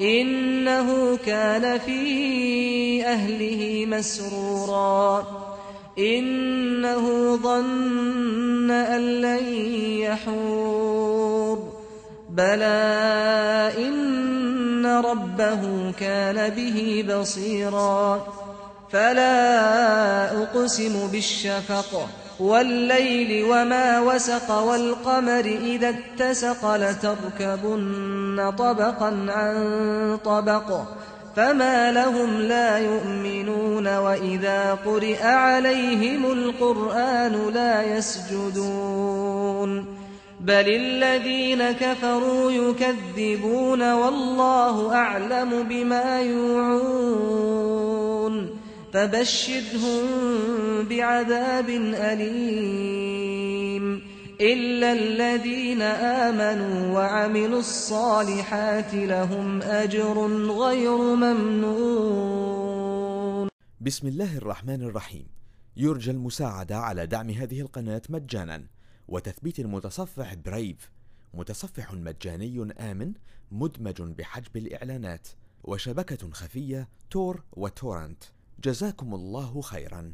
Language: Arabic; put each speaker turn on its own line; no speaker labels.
إنه كان في أهله مسرورا. إنه ظن أن لن يحور. بلى إن ربه كان به بصيرا. فلا أقسم بالشفق والليل وما وسق والقمر إذا اتسق لتركبن طبقا عن طبق فما لهم لا يؤمنون وإذا قرئ عليهم القرآن لا يسجدون بل الذين كفروا يكذبون والله أعلم بما يوعون فبشرهم بعذاب أليم إلا الذين آمنوا وعملوا الصالحات لهم أجر غير ممنون.
بسم الله الرحمن الرحيم. يرجى المساعدة على دعم هذه القناة مجانا. وتثبيت المتصفح برايف متصفح مجاني آمن مدمج بحجب الإعلانات. وشبكة خفية تور وتورنت. جزاكم الله خيرا.